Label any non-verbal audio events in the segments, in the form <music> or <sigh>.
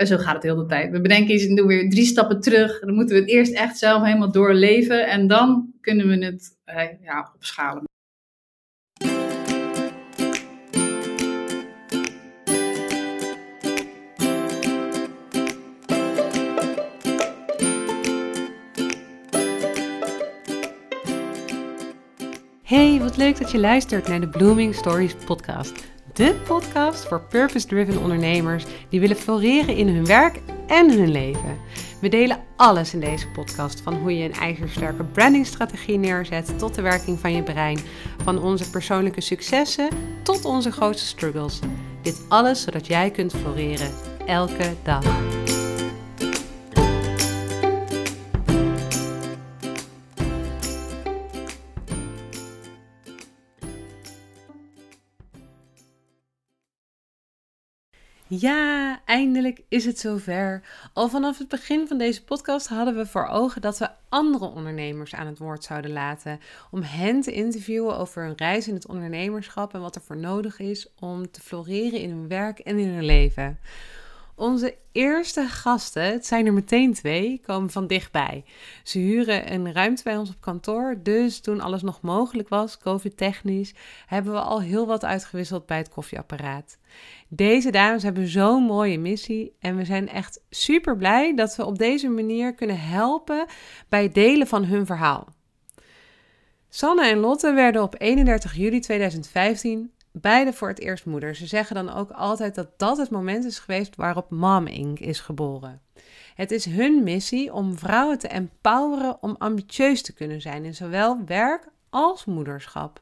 En zo gaat het heel de tijd. We bedenken iets en doen weer drie stappen terug. Dan moeten we het eerst echt zelf helemaal doorleven. En dan kunnen we het uh, ja, opschalen. Hey, wat leuk dat je luistert naar de Blooming Stories podcast. De podcast voor purpose-driven ondernemers die willen floreren in hun werk en hun leven. We delen alles in deze podcast, van hoe je een ijzersterke brandingstrategie neerzet tot de werking van je brein, van onze persoonlijke successen tot onze grootste struggles. Dit alles zodat jij kunt floreren elke dag. Ja, eindelijk is het zover. Al vanaf het begin van deze podcast hadden we voor ogen dat we andere ondernemers aan het woord zouden laten. Om hen te interviewen over hun reis in het ondernemerschap en wat er voor nodig is om te floreren in hun werk en in hun leven. Onze eerste gasten, het zijn er meteen twee, komen van dichtbij. Ze huren een ruimte bij ons op kantoor, dus toen alles nog mogelijk was, COVID-technisch, hebben we al heel wat uitgewisseld bij het koffieapparaat. Deze dames hebben zo'n mooie missie en we zijn echt super blij dat we op deze manier kunnen helpen bij het delen van hun verhaal. Sanne en Lotte werden op 31 juli 2015 beide voor het eerst moeder. Ze zeggen dan ook altijd dat dat het moment is geweest waarop Mom Inc. is geboren. Het is hun missie om vrouwen te empoweren om ambitieus te kunnen zijn in zowel werk als moederschap.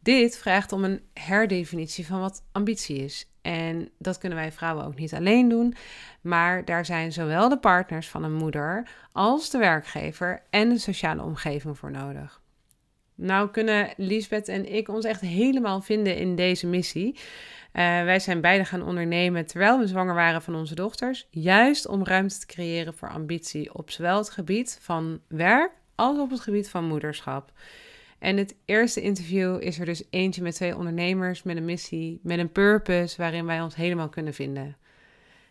Dit vraagt om een herdefinitie van wat ambitie is. En dat kunnen wij vrouwen ook niet alleen doen, maar daar zijn zowel de partners van een moeder als de werkgever en de sociale omgeving voor nodig. Nou kunnen Lisbeth en ik ons echt helemaal vinden in deze missie. Uh, wij zijn beide gaan ondernemen terwijl we zwanger waren van onze dochters, juist om ruimte te creëren voor ambitie op zowel het gebied van werk als op het gebied van moederschap. En het eerste interview is er dus eentje met twee ondernemers met een missie, met een purpose waarin wij ons helemaal kunnen vinden.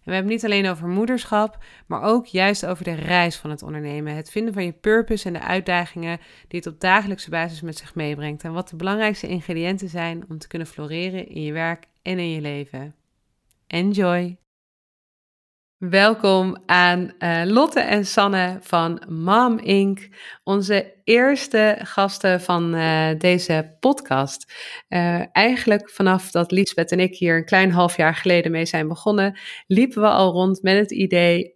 We hebben niet alleen over moederschap, maar ook juist over de reis van het ondernemen. Het vinden van je purpose en de uitdagingen die het op dagelijkse basis met zich meebrengt. En wat de belangrijkste ingrediënten zijn om te kunnen floreren in je werk en in je leven. Enjoy! Welkom aan uh, Lotte en Sanne van Mom Inc., onze eerste gasten van uh, deze podcast. Uh, eigenlijk vanaf dat Lisbeth en ik hier een klein half jaar geleden mee zijn begonnen, liepen we al rond met het idee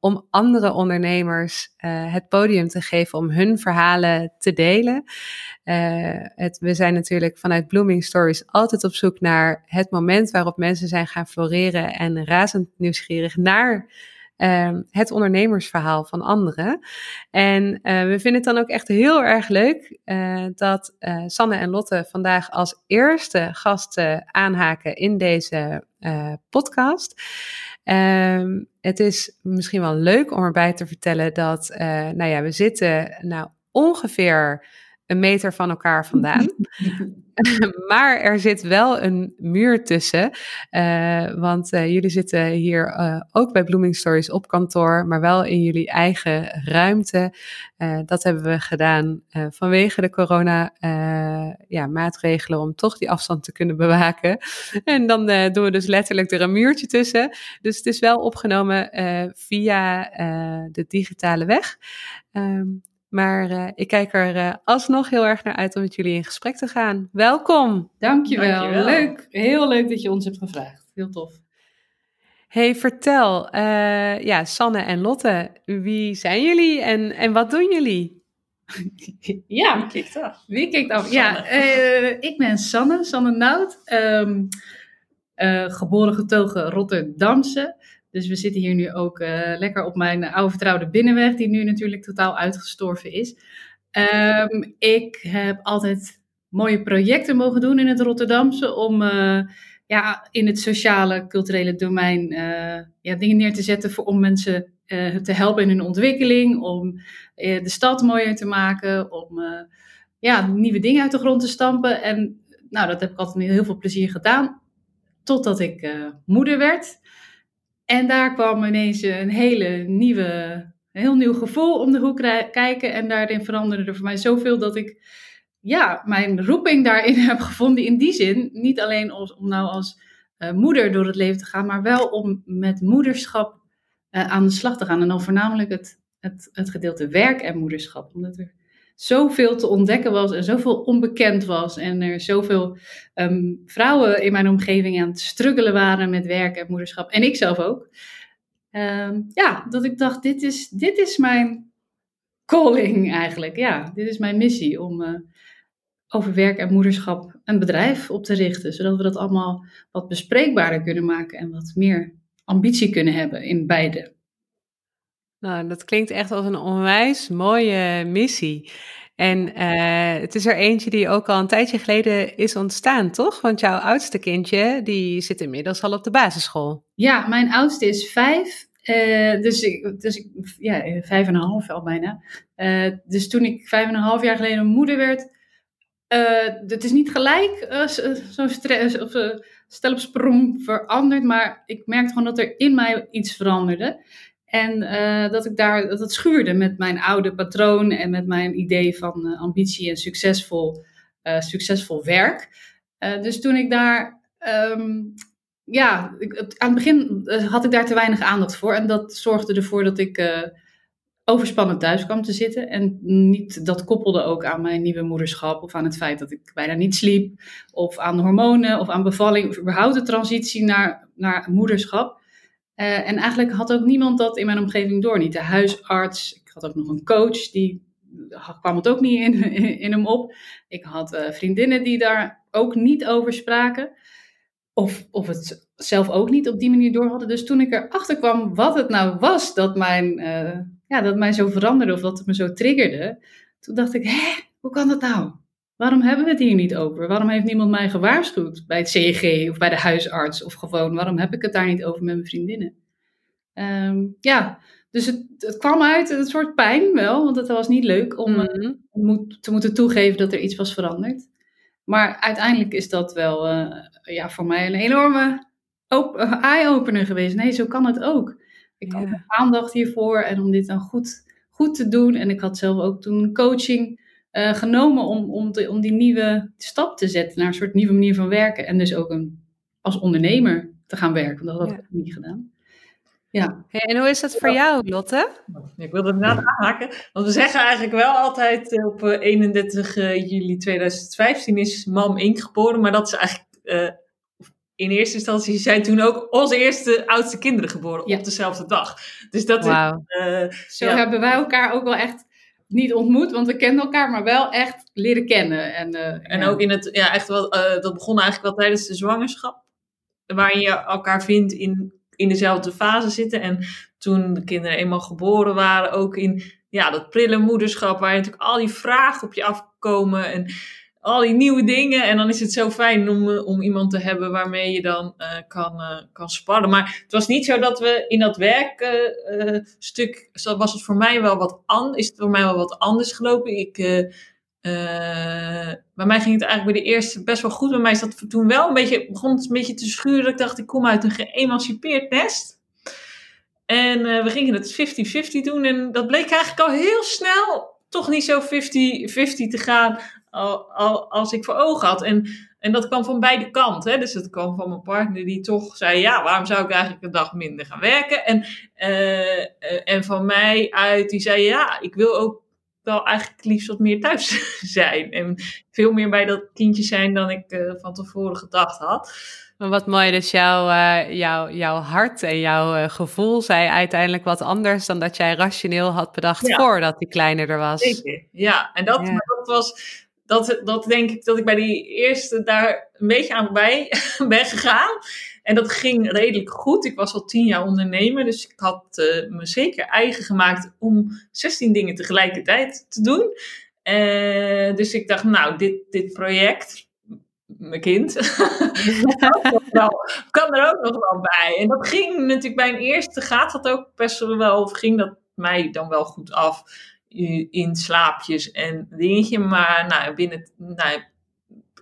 om andere ondernemers het podium te geven om hun verhalen te delen. Het, we zijn natuurlijk vanuit Blooming Stories altijd op zoek naar het moment waarop mensen zijn gaan floreren en razend nieuwsgierig naar uh, het ondernemersverhaal van anderen. En uh, we vinden het dan ook echt heel erg leuk uh, dat Sanne en Lotte vandaag als eerste gasten aanhaken in deze podcast. Um, het is misschien wel leuk om erbij te vertellen dat, nou ja, we zitten nou ongeveer een meter van elkaar vandaan. <laughs> maar er zit wel een muur tussen. Uh, want uh, jullie zitten hier uh, ook bij Blooming Stories op kantoor, maar wel in jullie eigen ruimte. dat hebben we gedaan vanwege de corona ja, maatregelen om toch die afstand te kunnen bewaken. En dan doen we dus letterlijk er een muurtje tussen. Dus het is wel opgenomen via de digitale weg. Um, maar uh, ik kijk er uh, alsnog heel erg naar uit om met jullie in gesprek te gaan. Welkom. Dankjewel. Dankjewel. Leuk. Heel leuk dat je ons hebt gevraagd. Heel tof. Hey, vertel. Uh, ja, Sanne en Lotte, wie zijn jullie en, en wat doen jullie? <laughs> ja, wie kijkt af? Wie kijkt af? Ja, ik ben Sanne, Sanne Nout. Um, geboren getogen Rotterdamse. Dus we zitten hier nu ook uh, lekker op mijn oude vertrouwde binnenweg, die nu natuurlijk totaal uitgestorven is. Um, ik heb altijd mooie projecten mogen doen in het Rotterdamse om uh, ja, in het sociale, culturele domein uh, ja, dingen neer te zetten voor, om mensen te helpen in hun ontwikkeling, om de stad mooier te maken, om ja, nieuwe dingen uit de grond te stampen. En nou, dat heb ik altijd heel veel plezier gedaan, totdat ik moeder werd. En daar kwam ineens een hele nieuwe, een heel nieuw gevoel om de hoek kijken. En daarin veranderde er voor mij zoveel dat ik ja, mijn roeping daarin <laughs> heb gevonden. In die zin, niet alleen om nou als uh, moeder door het leven te gaan, maar wel om met moederschap uh, aan de slag te gaan. En dan voornamelijk het, het, het gedeelte werk en moederschap. Omdat er zoveel te ontdekken was en zoveel onbekend was. En er zoveel um, vrouwen in mijn omgeving aan het struggelen waren met werk en moederschap. En ik zelf ook. Um, ja, dat ik dacht, dit is, dit is mijn calling eigenlijk. Ja, dit is mijn missie om uh, over werk en moederschap een bedrijf op te richten. Zodat we dat allemaal wat bespreekbaarder kunnen maken en wat meer ambitie kunnen hebben in beide. Nou, dat klinkt echt als een onwijs mooie missie. En uh, het is er eentje die ook al een tijdje geleden is ontstaan, toch? Want jouw oudste kindje, die zit inmiddels al op de basisschool. Ja, mijn oudste is vijf. Uh, dus ik, dus ik, ja, vijf en een half al bijna. Uh, dus toen ik vijf en een half jaar geleden moeder werd, het is niet gelijk zo'n stel op sprong veranderd, maar ik merkte gewoon dat er in mij iets veranderde. En uh, dat ik daar, dat het schuurde met mijn oude patroon en met mijn idee van uh, ambitie en succesvol, uh, succesvol werk. dus toen ik daar, um, ja, ik, aan het begin had ik daar te weinig aandacht voor. En dat zorgde ervoor dat ik overspannen thuis kwam te zitten. En niet, dat koppelde ook aan mijn nieuwe moederschap of aan het feit dat ik bijna niet sliep. Of aan hormonen of aan bevalling of überhaupt de transitie naar, naar moederschap. Uh, en eigenlijk had ook niemand dat in mijn omgeving door. Niet de huisarts. Ik had ook nog een coach, die kwam het ook niet in, <laughs> in, hem op. Ik had uh, vriendinnen die daar ook niet over spraken. Of, of het zelf ook niet op die manier door hadden. Dus toen ik erachter kwam wat het nou was dat, mijn, uh, ja, dat mij zo veranderde of dat het me zo triggerde. Toen dacht ik, hé, hoe kan dat nou? Waarom hebben we het hier niet over? Waarom heeft niemand mij gewaarschuwd bij het CEG of bij de huisarts? Of gewoon, waarom heb ik het daar niet over met mijn vriendinnen? Um, ja, dus het, het, kwam uit een soort pijn wel, want het was niet leuk om mm. te moeten toegeven dat er iets was veranderd. Maar uiteindelijk is dat wel uh, ja, voor mij een enorme eye-opener geweest. Nee, zo kan het ook. Ik had aandacht hiervoor en om dit dan goed, goed te doen. En ik had zelf ook toen coaching uh, genomen om, om, om die nieuwe stap te zetten naar een soort nieuwe manier van werken. En dus ook een, als ondernemer te gaan werken, want dat had ik niet gedaan. Ja. en hoe is dat voor jou, Lotte? Ik wilde inderdaad aanhaken, want we zeggen eigenlijk wel altijd eh, op 31 uh, eh, juli 2015 is mam Ink geboren, maar dat is eigenlijk uh, in eerste instantie zijn toen ook onze eerste oudste kinderen geboren op dezelfde dag. Dus dat wow. is. Zo hebben wij elkaar ook wel echt niet ontmoet, want we kennen elkaar, maar wel echt leren kennen. En, uh, en ook in het, ja, echt wel, uh, dat begon eigenlijk wel tijdens de zwangerschap, waarin je elkaar vindt in, in dezelfde fase zitten. En toen de kinderen eenmaal geboren waren, ook in ja, dat prille moederschap, waar natuurlijk al die vragen op je afkomen. En al die nieuwe dingen. En dan is het zo fijn om, eh, om iemand te hebben waarmee je dan uh, kan, uh, kan sparren. Maar het was niet zo dat we in dat werkstuk, uh, was het voor mij wel wat anders, is het voor mij wel wat anders gelopen. Ik, bij mij ging het eigenlijk bij de eerste best wel goed. Bij mij is dat toen wel een beetje, begon het een beetje te schuren. Ik dacht, ik kom uit een geëmancipeerd nest. En we gingen het 50-50 doen. En dat bleek eigenlijk al heel snel toch niet zo 50-50 te gaan als ik voor ogen had. En, en dat kwam van beide kanten. Hè? Dus het kwam van mijn partner die toch zei: Ja, waarom zou ik eigenlijk een dag minder gaan werken? En, uh, en van mij uit die zei: Ja, ik wil ook wel eigenlijk liefst wat meer thuis <laughs> zijn. En veel meer bij dat kindje zijn dan ik uh, van tevoren gedacht had. Maar wat mooi, dus jouw, uh, jouw, jouw hart en jouw uh, gevoel zei uiteindelijk wat anders dan dat jij rationeel had bedacht ja. voordat die kleiner er was. Zeker, ja. En dat, ja. dat was dat, dat denk ik dat ik bij die eerste daar een beetje aan voorbij <laughs> ben gegaan. En dat ging redelijk goed. Ik was al tien jaar ondernemer, dus ik had uh, me zeker eigen gemaakt om 16 dingen tegelijkertijd te doen. Uh, dus ik dacht, nou, dit, dit project, mijn kind, <laughs> kan er ook nog wel bij. En dat ging natuurlijk bij een eerste gaat dat ook best wel, of ging dat mij dan wel goed af in slaapjes en dingetje. Maar nou, binnen nou,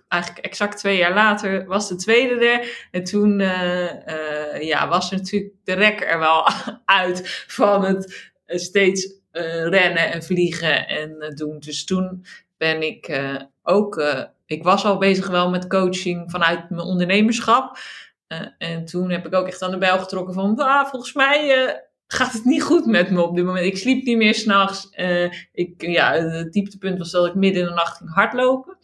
eigenlijk exact twee jaar later was de tweede er. En toen ja, was natuurlijk de rek er wel <laughs> uit van het steeds rennen en vliegen en doen. Dus toen ben ik ook, ik was al bezig wel met coaching vanuit mijn ondernemerschap. en toen heb ik ook echt aan de bel getrokken van, ah, volgens mij gaat het niet goed met me op dit moment. Ik sliep niet meer s'nachts. Uh, ik, ja, het dieptepunt was dat ik midden in de nacht ging hardlopen.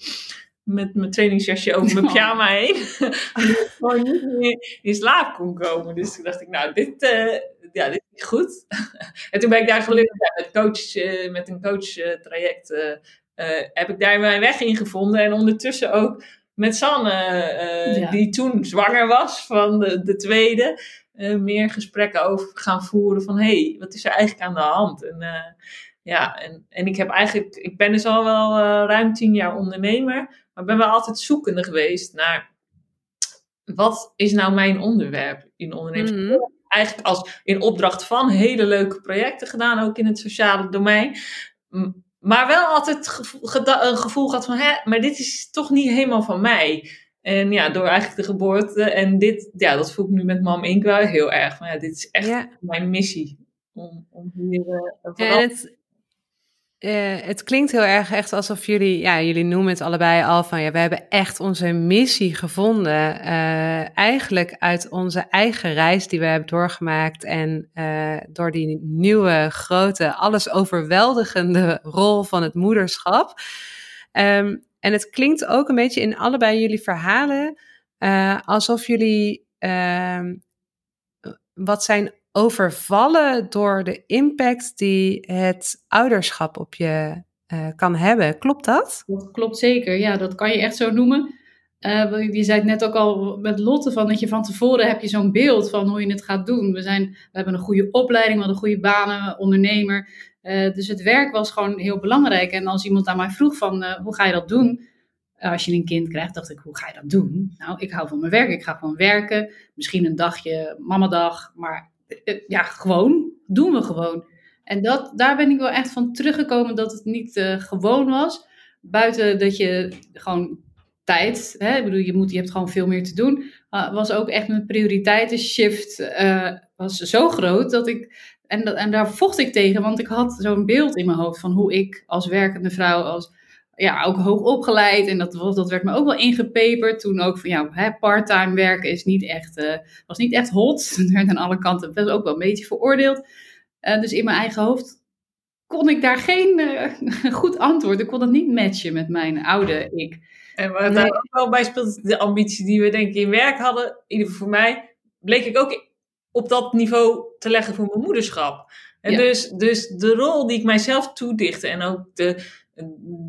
Met mijn trainingsjasje over mijn pyjama heen. <laughs> ik gewoon niet meer in slaap kon komen. Dus toen dacht ik, nou, dit, uh, ja, dit is goed. <laughs> en toen ben ik daar gelukkig met, coach, uh, met een coach traject... heb ik daar mijn weg in gevonden. En ondertussen ook met Sanne, die toen zwanger was van de, de tweede... Eh, meer gesprekken over gaan voeren van hé, hey, wat is er eigenlijk aan de hand? En uh, ja, en, en ik heb eigenlijk, ik ben dus al wel ruim tien jaar ondernemer, maar ben wel altijd zoekende geweest naar wat is nou mijn onderwerp in ondernemerschap? Mm Eigenlijk als in opdracht van hele leuke projecten gedaan, ook in het sociale domein. Maar wel altijd een gevoel gehad van, hè, maar dit is toch niet helemaal van mij. En ja, door eigenlijk de geboorte. En dit, ja, dat voel ik nu met mam Inkwa heel erg. Maar ja, dit is echt mijn missie. Om, om hier uh, het, uh, het klinkt heel erg echt alsof jullie, ja, jullie noemen het allebei al van, ja, we hebben echt onze missie gevonden. Uh, eigenlijk uit onze eigen reis die we hebben doorgemaakt. En door die nieuwe, grote, alles overweldigende rol van het moederschap. Um, en het klinkt ook een beetje in allebei jullie verhalen alsof jullie uh, wat zijn overvallen door de impact die het ouderschap op je uh, kan hebben. Klopt dat? Dat klopt zeker. Ja, dat kan je echt zo noemen. Uh, je zei het net ook al met Lotte van dat je van tevoren heb je zo'n beeld van hoe je het gaat doen. We, zijn, we hebben een goede opleiding, we hadden goede banen, ondernemer. Uh, dus het werk was gewoon heel belangrijk. En als iemand aan mij vroeg van hoe ga je dat doen? Als je een kind krijgt, dacht ik, hoe ga je dat doen? Nou, ik hou van mijn werk. Ik ga gewoon werken. Misschien een dagje mamadag. Maar ja, gewoon. Doen we gewoon. En dat, daar ben ik wel echt van teruggekomen dat het niet gewoon was. Buiten dat je gewoon tijd, hè, ik bedoel, je, moet, je hebt gewoon veel meer te doen. was ook echt mijn prioriteiten shift was zo groot dat ik en, en daar vocht ik tegen, want ik had zo'n beeld in mijn hoofd van hoe ik als werkende vrouw, als ja, ook hoog opgeleid. En dat, dat werd me ook wel ingepeperd. Toen ook van ja, parttime werken is niet echt, uh, was niet echt hot. <laughs> Dat werd aan alle kanten best ook wel een beetje veroordeeld. Uh, dus in mijn eigen hoofd kon ik daar geen uh, <laughs> goed antwoord. Ik kon het niet matchen met mijn oude ik. En wat daar ook wel bij speelt, de ambitie die we denk ik in werk hadden, in ieder geval voor mij, bleek ik ook op dat niveau te leggen voor mijn moederschap. En dus, dus de rol die ik mijzelf toedichtte en ook de,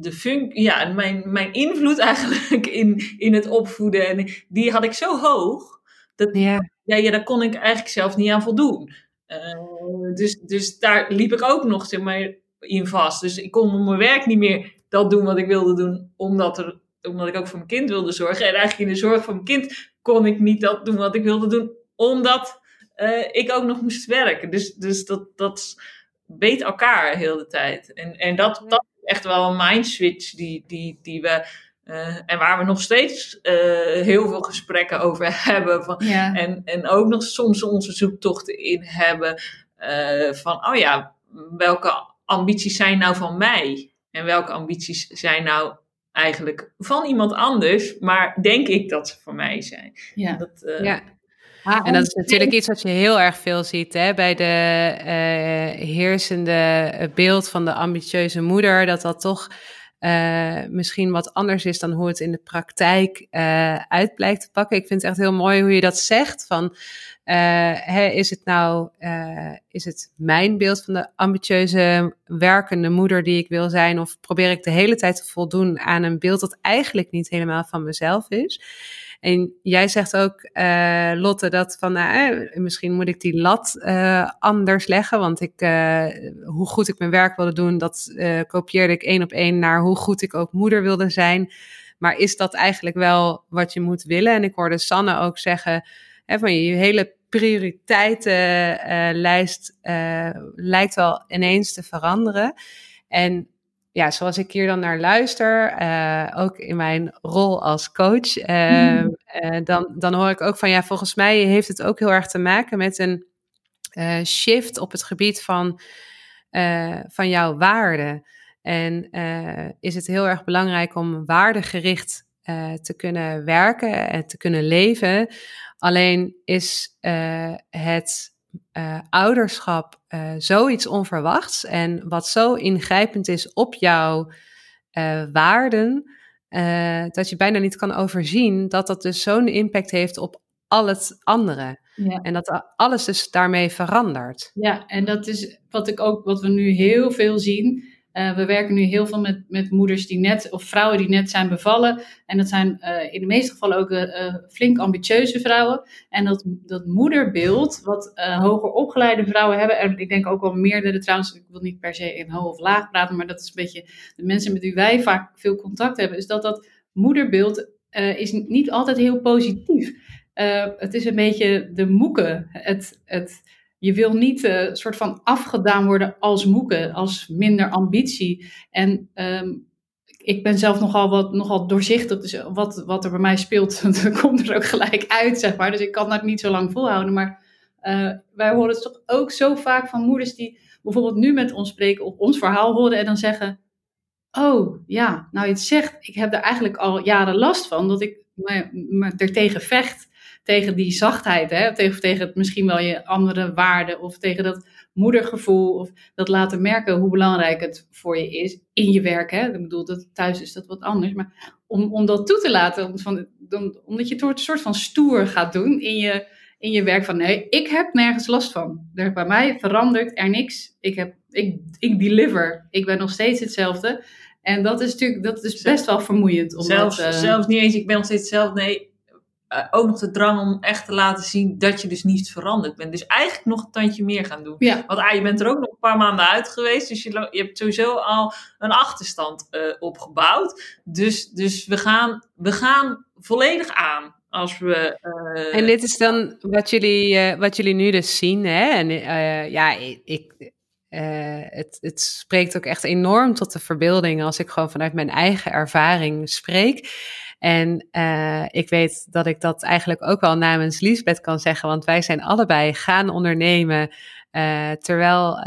de ja, mijn, mijn invloed eigenlijk in, in het opvoeden, en die had ik zo hoog, dat, ja. Ja, ja, daar kon ik eigenlijk zelf niet aan voldoen. Uh, dus, dus daar liep ik ook nog zeg maar, in vast. Dus ik kon op mijn werk niet meer dat doen wat ik wilde doen, omdat, er, omdat ik ook voor mijn kind wilde zorgen. En eigenlijk in de zorg van mijn kind kon ik niet dat doen wat ik wilde doen, omdat uh, ik ook nog moest werken. Dus, dus dat, dat weet elkaar heel de tijd. En, en dat, dat echt wel een mindswitch die, die, die we. Uh, en waar we nog steeds uh, heel veel gesprekken over <laughs> hebben. Van, ja. en, en ook nog soms onze zoektochten in hebben. van, oh ja, welke ambities zijn nou van mij? En welke ambities zijn nou eigenlijk van iemand anders? Maar denk ik dat ze van mij zijn? Ja. Dat, ja. Ah, en dat is natuurlijk iets wat je heel erg veel ziet hè, bij de uh, heersende beeld van de ambitieuze moeder. Dat dat toch uh, misschien wat anders is dan hoe het in de praktijk uh, uit blijkt te pakken. Ik vind het echt heel mooi hoe je dat zegt. Van, hè, is het nou is het mijn beeld van de ambitieuze werkende moeder die ik wil zijn? Of probeer ik de hele tijd te voldoen aan een beeld dat eigenlijk niet helemaal van mezelf is? En jij zegt ook, uh, Lotte, dat van nou, misschien moet ik die lat uh, anders leggen. Want ik, hoe goed ik mijn werk wilde doen, dat kopieerde ik één op één naar hoe goed ik ook moeder wilde zijn. Maar is dat eigenlijk wel wat je moet willen? En ik hoorde Sanne ook zeggen, hè, van je hele prioriteitenlijst lijkt wel ineens te veranderen. En ja, zoals ik hier dan naar luister, eh, ook in mijn rol als coach, ehm, Mhm. eh, dan, dan hoor ik ook van ja, volgens mij heeft het ook heel erg te maken met een eh, shift op het gebied van, van jouw waarden. En is het heel erg belangrijk om waardegericht te kunnen werken en te kunnen leven. Alleen is het eh, ouderschap eh, zoiets onverwachts en wat zo ingrijpend is op jouw eh, waarden, dat je bijna niet kan overzien dat dat dus zo'n impact heeft op al het andere. Ja. En dat alles dus daarmee verandert. Ja, en dat is wat ik ook, wat we nu heel veel zien. Eh, we werken nu heel veel met, met moeders die net, of vrouwen die net zijn bevallen. En dat zijn eh, in de meeste gevallen ook eh, flink ambitieuze vrouwen. En dat, dat moederbeeld, wat hoger opgeleide vrouwen hebben, en ik denk ook wel meerdere trouwens, ik wil niet per se in hoog of laag praten, maar dat is een beetje de mensen met wie wij vaak veel contact hebben, is dat dat moederbeeld is niet altijd heel positief. Eh, het is een beetje de moeke, het, het je wil niet een uh, soort van afgedaan worden als moeke, als minder ambitie. En um, ik ben zelf nogal, wat, nogal doorzichtig, dus wat, wat er bij mij speelt, <laughs> komt er ook gelijk uit, zeg maar. Dus ik kan dat niet zo lang volhouden. Maar uh, wij horen het toch ook zo vaak van moeders die bijvoorbeeld nu met ons spreken, of ons verhaal horen en dan zeggen... Oh, ja, nou je het zegt, ik heb er eigenlijk al jaren last van, dat ik me, me vecht tegen die zachtheid, hè? Tegen, tegen het, misschien wel je andere waarden of tegen dat moedergevoel of dat laten merken hoe belangrijk het voor je is in je werk. Hè? Ik bedoel, dat, thuis is dat wat anders, maar om, om dat toe te laten, om, van, om, omdat je het een soort van stoer gaat doen in je, in je werk van nee, ik heb nergens last van. Er, bij mij verandert er niks. Ik, heb, ik, ik deliver. Ik ben nog steeds hetzelfde. En dat is natuurlijk dat is best wel vermoeiend. Omdat, zelfs, uh, zelfs niet eens, ik ben nog steeds hetzelfde. Nee, uh, ook nog de drang om echt te laten zien dat je dus niet veranderd bent. Dus eigenlijk nog een tandje meer gaan doen. Ja. Want ah, je bent er ook nog een paar maanden uit geweest. Dus je, je hebt sowieso al een achterstand uh, opgebouwd. Dus, dus we, gaan, we gaan volledig aan. Als we, uh, en dit is dan wat jullie, wat jullie nu dus zien. Hè? En ja, ik, ik het, het spreekt ook echt enorm tot de verbeelding als ik gewoon vanuit mijn eigen ervaring spreek. En uh, ik weet dat ik dat eigenlijk ook wel namens Liesbeth kan zeggen, want wij zijn allebei gaan ondernemen uh, terwijl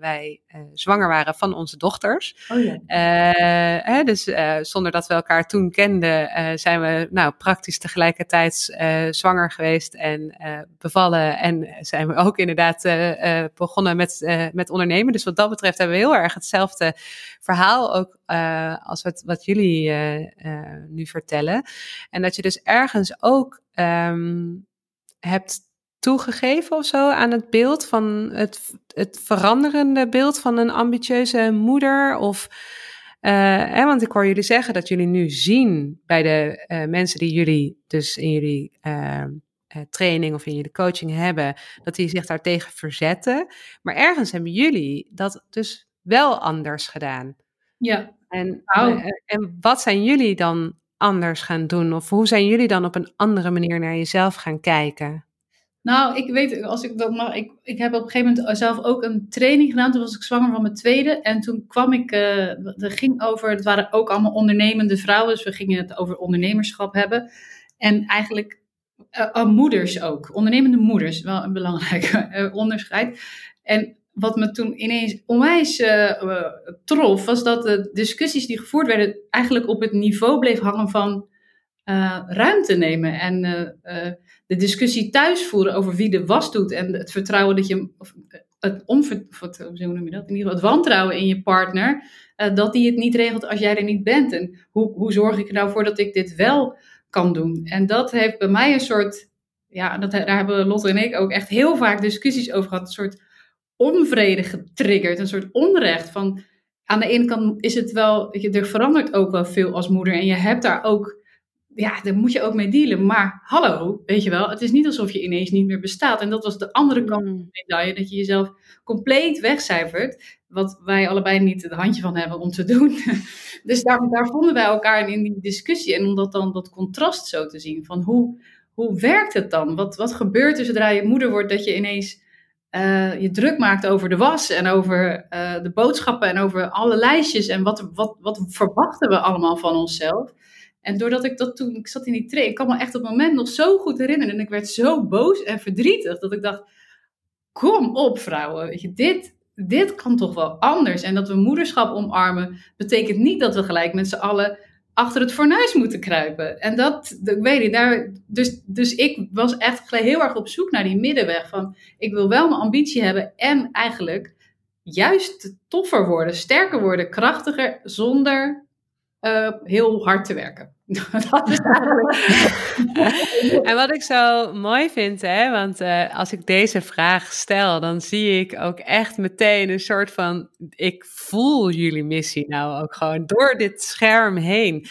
uh, wij zwanger waren van onze dochters. Oh ja. hè, dus zonder dat we elkaar toen kenden, zijn we nou, praktisch tegelijkertijd zwanger geweest en bevallen. En zijn we ook inderdaad begonnen met, met ondernemen. Dus wat dat betreft hebben we heel erg hetzelfde verhaal ook als wat, wat jullie nu vertellen. En dat je dus ergens ook um, hebt toegegeven of zo aan het beeld van het, het veranderende beeld van een ambitieuze moeder of... Hè, want ik hoor jullie zeggen dat jullie nu zien bij de mensen die jullie dus in jullie training of in jullie coaching hebben, dat die zich daartegen verzetten. Maar ergens hebben jullie dat dus wel anders gedaan. Ja. En, en wat zijn jullie dan anders gaan doen? Of hoe zijn jullie dan op een andere manier naar jezelf gaan kijken? Nou, ik weet, als ik dat mag, ik, ik heb op een gegeven moment zelf ook een training gedaan. Toen was ik zwanger van mijn tweede. En toen kwam ik, uh, er ging over, het waren ook allemaal ondernemende vrouwen. Dus we gingen het over ondernemerschap hebben. En eigenlijk uh, moeders ook. Ondernemende moeders, wel een belangrijk onderscheid. En wat me toen ineens onwijs trof, was dat de discussies die gevoerd werden eigenlijk op het niveau bleef hangen van ruimte nemen. En de discussie thuis voeren over wie de was doet en het vertrouwen dat je, of het onver, wat, hoe noem je dat? In ieder geval het wantrouwen in je partner, dat die het niet regelt als jij er niet bent. En hoe, hoe zorg ik er nou voor dat ik dit wel kan doen? En dat heeft bij mij een soort, ja, dat, daar hebben Lotte en ik ook echt heel vaak discussies over gehad, een soort onvrede getriggerd, een soort onrecht van aan de ene kant is het wel, er verandert ook wel veel als moeder en je hebt daar ook, ja, daar moet je ook mee dealen. Maar hallo, weet je wel, het is niet alsof je ineens niet meer bestaat. En dat was de andere kant van de medaille, dat je jezelf compleet wegcijfert, wat wij allebei niet het handje van hebben om te doen. <laughs> dus daar, daar vonden wij elkaar in die discussie en om dat dan dat contrast zo te zien van hoe, hoe werkt het dan? Wat, wat gebeurt er zodra je moeder wordt dat je ineens je druk maakt over de was en over de boodschappen en over alle lijstjes en wat, wat, wat verwachten we allemaal van onszelf. En doordat ik dat toen, ik zat in die train, ik kan me echt op het moment nog zo goed herinneren. En ik werd zo boos en verdrietig dat ik dacht, kom op vrouwen, weet je, dit, dit kan toch wel anders. En dat we moederschap omarmen, betekent niet dat we gelijk met z'n allen achter het fornuis moeten kruipen. En dat, ik weet niet, daar, dus, dus ik was echt heel erg op zoek naar die middenweg van, ik wil wel mijn ambitie hebben en eigenlijk juist toffer worden, sterker worden, krachtiger, zonder uh, heel hard te werken. <laughs> dat is eigenlijk. <laughs> en wat ik zo mooi vind, hè, want uh, als ik deze vraag stel, dan zie ik ook echt meteen een soort van: ik voel jullie missie nou ook gewoon door dit scherm heen.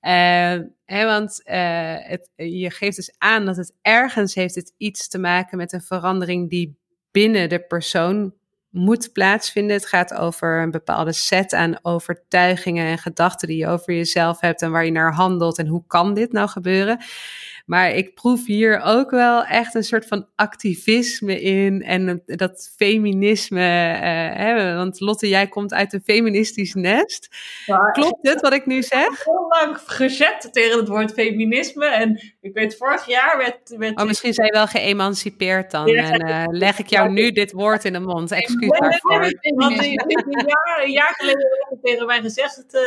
Uh, hè, want het, je geeft dus aan dat het ergens heeft het iets te maken met een verandering die binnen de persoon moet plaatsvinden. Het gaat over een bepaalde set aan overtuigingen en gedachten die je over jezelf hebt en waar je naar handelt en hoe kan dit nou gebeuren. Maar ik proef hier ook wel echt een soort van activisme in en dat feminisme. Uh, hè, want Lotte, jij komt uit een feministisch nest. Klopt het wat ik nu zeg? Ik heb heel lang gezet tegen het woord feminisme. En ik weet, vorig jaar werd... werd oh, misschien zijn je wel geëmancipeerd dan. en uh, leg ik jou nu dit woord in de mond. Excuus daarvoor. Want een jaar, een jaar geleden werd tegen mij gezegd uh,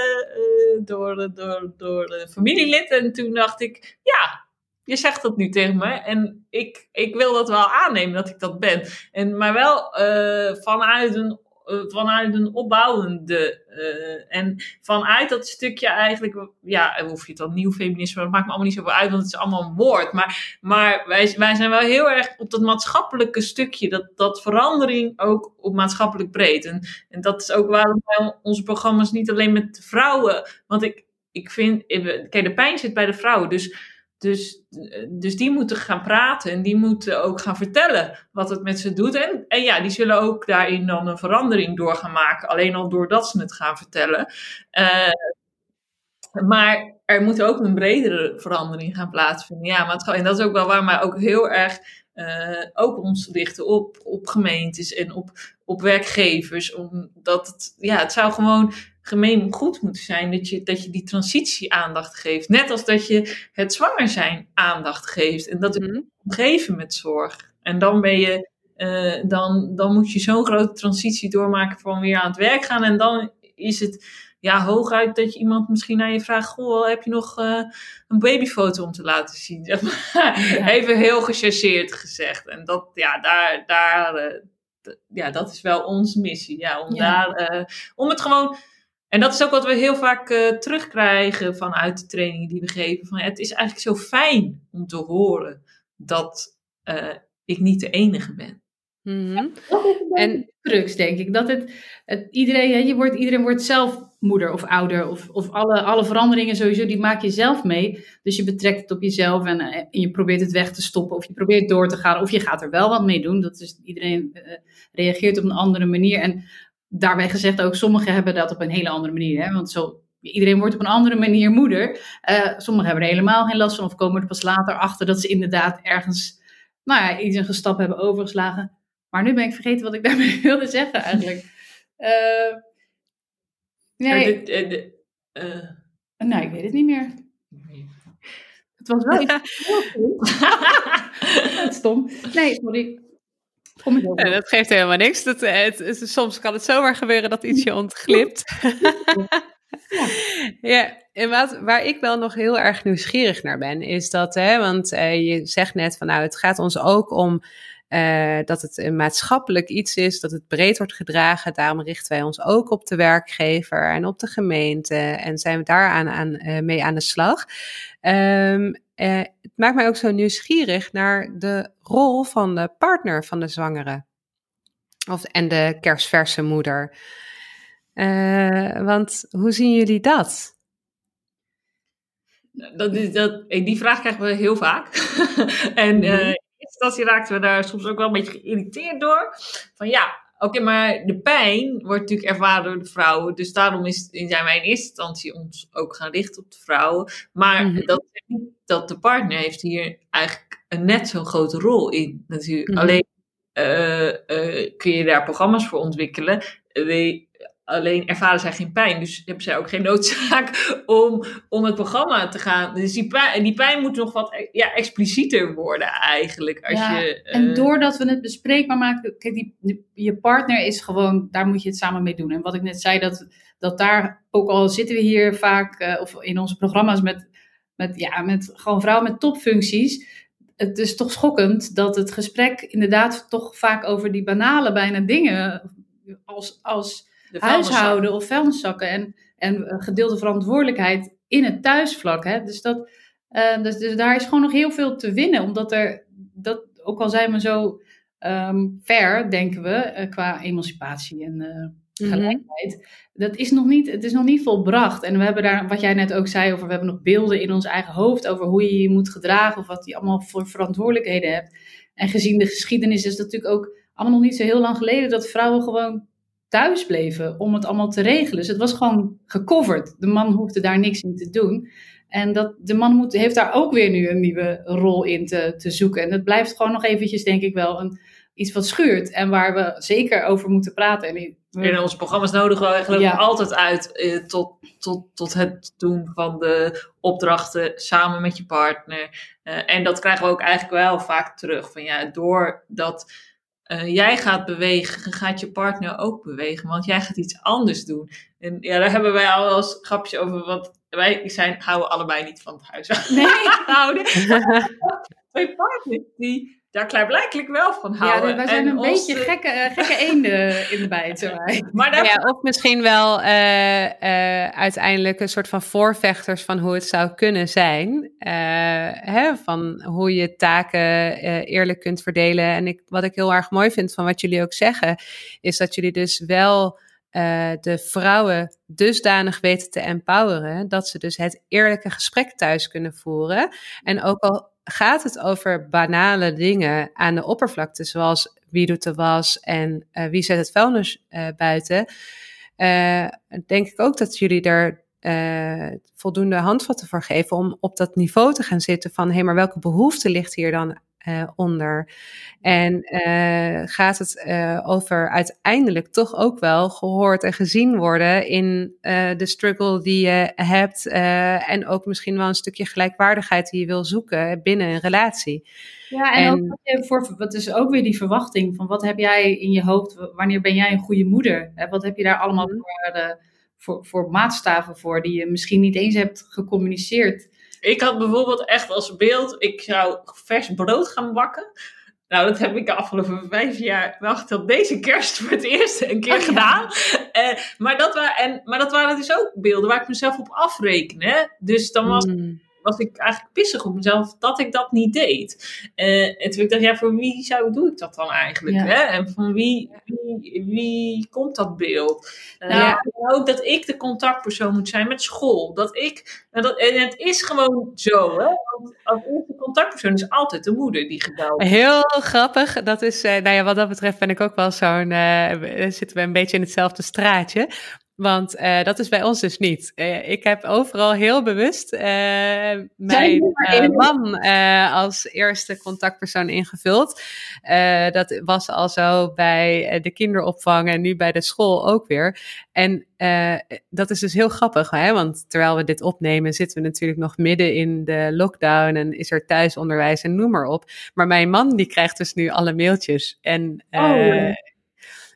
door, door, door de familielid. En toen dacht ik, ja, je zegt dat nu tegen me en ik, ik wil dat wel aannemen dat ik dat ben. En, maar wel uh, vanuit, een, uh, vanuit een opbouwende. Uh, en vanuit dat stukje eigenlijk, ja, hoef je het dan nieuw feminisme, dat maakt me allemaal niet zoveel uit, want het is allemaal een woord. Maar, maar wij, wij zijn wel heel erg op dat maatschappelijke stukje, dat, dat verandering ook op maatschappelijk breed. En, en dat is ook waarom wij onze programma's niet alleen met vrouwen, want ik, ik vind, kijk, de pijn zit bij de vrouwen, dus dus, dus die moeten gaan praten en die moeten ook gaan vertellen wat het met ze doet. En, en ja, die zullen ook daarin dan een verandering door gaan maken, alleen al doordat ze het gaan vertellen. Uh, maar er moet ook een bredere verandering gaan plaatsvinden. Ja, maar en dat is ook wel waar, maar ook heel erg uh, ook ons richten op, op gemeentes en op, op werkgevers. Omdat het, ja, het zou gewoon gemeen goed moeten zijn dat je, dat je die transitie aandacht geeft. Net als dat je het zwanger zijn aandacht geeft. En dat mm omgeven met zorg. En dan ben je, uh, dan, dan moet je zo'n grote transitie doormaken van weer aan het werk gaan. En dan is het ja, hooguit dat je iemand misschien naar je vraagt: Goh, heb je nog uh, een babyfoto om te laten zien? <laughs> Zeg maar. Even heel gechargeerd gezegd. En dat, ja, daar, daar, uh, ja, dat is wel onze missie. Ja, om, Daar, uh, om het gewoon en dat is ook wat we heel vaak uh, terugkrijgen vanuit de trainingen die we geven. Van, het is eigenlijk zo fijn om te horen dat uh, ik niet de enige ben. Mm -hmm. en crux, denk ik. Dat het, het iedereen, je wordt, iedereen wordt zelf moeder of ouder. Of, of alle, alle veranderingen sowieso, die maak je zelf mee. Dus je betrekt het op jezelf en, eh, en je probeert het weg te stoppen. Of je probeert door te gaan. Of je gaat er wel wat mee doen. Dat is, iedereen uh, reageert op een andere manier. En daarbij gezegd ook, sommigen hebben dat op een hele andere manier. Hè? Want zo, iedereen wordt op een andere manier moeder. Uh, sommigen hebben er helemaal geen last van of komen er pas later achter dat ze inderdaad ergens nou ja, iets een stap hebben overgeslagen. Maar nu ben ik vergeten wat ik <laughs> daarmee wilde zeggen eigenlijk. Uh, nee. Uh, nou, ik weet het niet meer. Het was wel <laughs> iets <laughs> stom. Nee, sorry. En dat geeft helemaal niks. Dat, eh, het, soms kan het zomaar gebeuren dat iets je ontglipt. <laughs> Ja. ja, en wat, waar ik wel nog heel erg nieuwsgierig naar ben, is dat, hè, want uh, je zegt net van nou, het gaat ons ook om uh, dat het een maatschappelijk iets is, dat het breed wordt gedragen. Daarom richten wij ons ook op de werkgever en op de gemeente en zijn we daar aan, uh, mee aan de slag. Um, uh, het maakt mij ook zo nieuwsgierig naar de rol van de partner van de zwangere. Of, en de kerstverse moeder. Uh, want hoe zien jullie dat? dat, is, dat die vraag krijgen we heel vaak. <laughs> en uh, in eerste instantie raakten we daar soms ook wel een beetje geïrriteerd door. Van ja, Oké, maar de pijn wordt natuurlijk ervaren door de vrouwen. Dus daarom is, zijn wij in eerste instantie ons ook gaan richten op de vrouwen. Maar mm -hmm. dat, dat de partner heeft hier eigenlijk een net zo'n grote rol in. Natuurlijk. Mm -hmm. Alleen kun je daar programma's voor ontwikkelen. Alleen ervaren zij geen pijn. Dus hebben zij ook geen noodzaak <laughs> om, om het programma te gaan. Dus die pijn, die pijn moet nog wat ja, explicieter worden eigenlijk. Als ja, je, En doordat we het bespreekbaar maken. Kijk, die, je partner is gewoon. Daar moet je het samen mee doen. En wat ik net zei, dat, dat daar. Ook al zitten we hier vaak. of in onze programma's met, met, ja, met gewoon vrouwen met topfuncties het is toch schokkend dat het gesprek inderdaad toch vaak over die banale bijna dingen als, als huishouden of vuilniszakken en, en gedeelde verantwoordelijkheid in het thuisvlak. Hè? Dus, dat, uh, dus, dus, daar is gewoon nog heel veel te winnen, omdat er, dat, ook al zijn we zo um, ver, denken we, uh, qua emancipatie en gelijkheid, dat is nog niet, het is nog niet volbracht. En we hebben daar, wat jij net ook zei, over we hebben nog beelden in ons eigen hoofd over hoe je je moet gedragen of wat je allemaal voor verantwoordelijkheden hebt. En gezien de geschiedenis is het natuurlijk ook allemaal nog niet zo heel lang geleden dat vrouwen gewoon thuis bleven om het allemaal te regelen. Dus het was gewoon gecoverd. De man hoefde daar niks in te doen. En dat, de man moet, heeft daar ook weer nu een nieuwe rol in te, te zoeken. En dat blijft gewoon nog eventjes, denk ik wel, een, iets wat schuurt. En waar we zeker over moeten praten. En in onze programma's nodigen we eigenlijk altijd uit eh, tot, tot, tot het doen van de opdrachten samen met je partner. Uh, en dat krijgen we ook eigenlijk wel vaak terug. Van ja, doordat uh, jij gaat bewegen, gaat je partner ook bewegen, want jij gaat iets anders doen. En ja, daar hebben wij al wel eens grapjes over, want wij zijn, houden allebei niet van het. Nee. <laughs> houden. <laughs> Twee partners die daar klaarblijkelijk wel van houden. Ja, wij zijn een beetje gekke, uh, gekke <laughs> eenden in de bijt. <laughs> Maar daar... ja, of misschien wel uh, uh, uiteindelijk een soort van voorvechters van hoe het zou kunnen zijn. Hè, van hoe je taken eerlijk kunt verdelen. En ik, wat ik heel erg mooi vind van wat jullie ook zeggen, is dat jullie dus wel de vrouwen dusdanig weten te empoweren dat ze dus het eerlijke gesprek thuis kunnen voeren. En ook al gaat het over banale dingen aan de oppervlakte, zoals wie doet de was en uh, wie zet het vuilnis uh, buiten, uh, denk ik ook dat jullie er voldoende handvatten voor geven om op dat niveau te gaan zitten van hé, hey, maar welke behoefte ligt hier dan uh, onder. En uh, gaat het uh, over uiteindelijk toch ook wel gehoord en gezien worden in de struggle die je hebt. en ook misschien wel een stukje gelijkwaardigheid die je wil zoeken binnen een relatie. Ja, en, ook wat, je voor, wat is ook weer die verwachting van wat heb jij in je hoofd, wanneer ben jij een goede moeder? Wat heb je daar allemaal mm voor, voor, voor maatstaven voor die je misschien niet eens hebt gecommuniceerd? Ik had bijvoorbeeld echt als beeld, ik zou vers brood gaan bakken. Nou, dat heb ik de afgelopen vijf jaar, wacht tot deze kerst voor het eerst een keer oh, gedaan. Eh, maar, dat waren, en, maar dat waren dus ook beelden waar ik mezelf op afreken. Dus dan was, mm was ik eigenlijk pissig op mezelf dat ik dat niet deed. Uh, en toen ik dacht, ja, voor wie zou, doe ik dat dan eigenlijk? Hè? En van wie, wie, wie komt dat beeld? Uh, ja. Ook dat ik de contactpersoon moet zijn met school. Dat ik, en, dat, en het is gewoon zo, hè? Als eerste contactpersoon is altijd de moeder die gebeld Heel grappig. Dat is, uh, nou ja, wat dat betreft ben ik ook wel zo'n, zitten we een beetje in hetzelfde straatje. Want uh, dat is bij ons dus niet. Uh, ik heb overal heel bewust uh, mijn man als eerste contactpersoon ingevuld. dat was al zo bij de kinderopvang en nu bij de school ook weer. En dat is dus heel grappig, hè? want terwijl we dit opnemen zitten we natuurlijk nog midden in de lockdown en is er thuisonderwijs en noem maar op. Maar mijn man die krijgt dus nu alle mailtjes. En oh,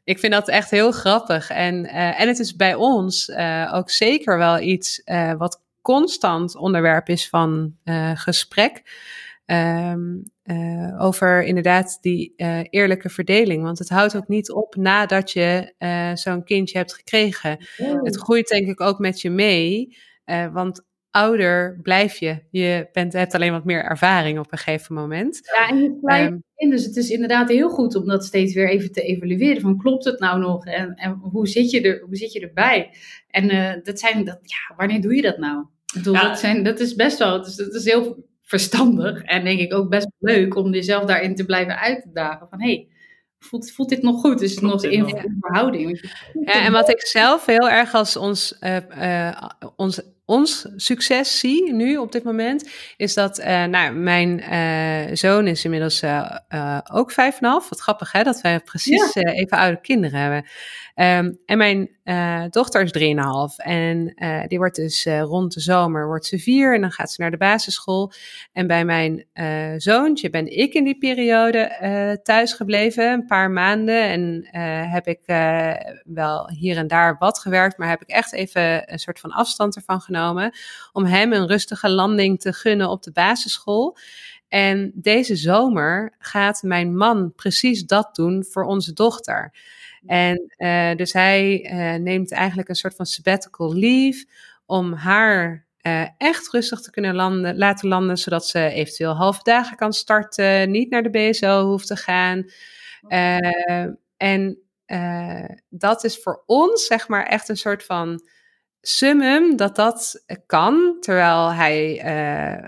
ik vind dat echt heel grappig. En, uh, en het is bij ons uh, ook zeker wel iets uh, wat constant onderwerp is van gesprek. Um, over inderdaad die eerlijke verdeling. Want het houdt ook niet op nadat je zo'n kindje hebt gekregen. Het groeit denk ik ook met je mee. want ouder blijf je. Je bent, hebt alleen wat meer ervaring op een gegeven moment. Ja, en je blijft um, in. Dus het is inderdaad heel goed om dat steeds weer even te evalueren. Van klopt het nou nog? En, en hoe, zit je er, hoe zit je erbij? En uh, dat zijn, dat, ja, wanneer doe je dat nou? Ik bedoel, ja. dat, zijn, dat is best wel, dus dat is heel verstandig. En denk ik ook best leuk om jezelf daarin te blijven uitdagen. Van hé, hey, voelt, voelt dit nog goed? Is het nog in verhouding? Ja, en wat ik zelf heel erg als ons, uh, uh, ons ons succes zie nu op dit moment, is dat uh, nou, mijn uh, zoon is inmiddels uh, ook vijf en half. Wat grappig hè, dat wij precies ja. even oude kinderen hebben. Um, en mijn dochter is drieënhalf en die wordt dus rond de zomer wordt ze vier en dan gaat ze naar de basisschool. En bij mijn zoontje ben ik in die periode thuis gebleven, een paar maanden. En heb ik wel hier en daar wat gewerkt, maar heb ik echt even een soort van afstand ervan genomen om hem een rustige landing te gunnen op de basisschool. En deze zomer gaat mijn man precies dat doen voor onze dochter. En uh, dus hij uh, neemt eigenlijk een soort van sabbatical leave om haar uh, echt rustig te kunnen landen, laten landen, zodat ze eventueel halve dagen kan starten, niet naar de BSO hoeft te gaan. en dat is voor ons, zeg maar, echt een soort van summum dat dat kan, terwijl hij,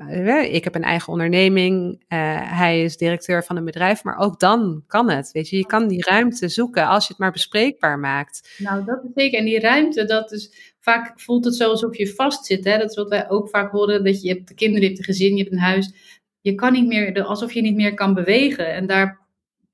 uh, ik heb een eigen onderneming, uh, hij is directeur van een bedrijf, maar ook dan kan het, weet je, je kan die ruimte zoeken als je het maar bespreekbaar maakt. Nou, dat zeker, en die ruimte, dat is, vaak voelt het zo alsof je vastzit, hè, dat is wat wij ook vaak horen, dat je hebt de kinderen, je hebt een gezin, je hebt een huis, je kan niet meer, alsof je niet meer kan bewegen, en daar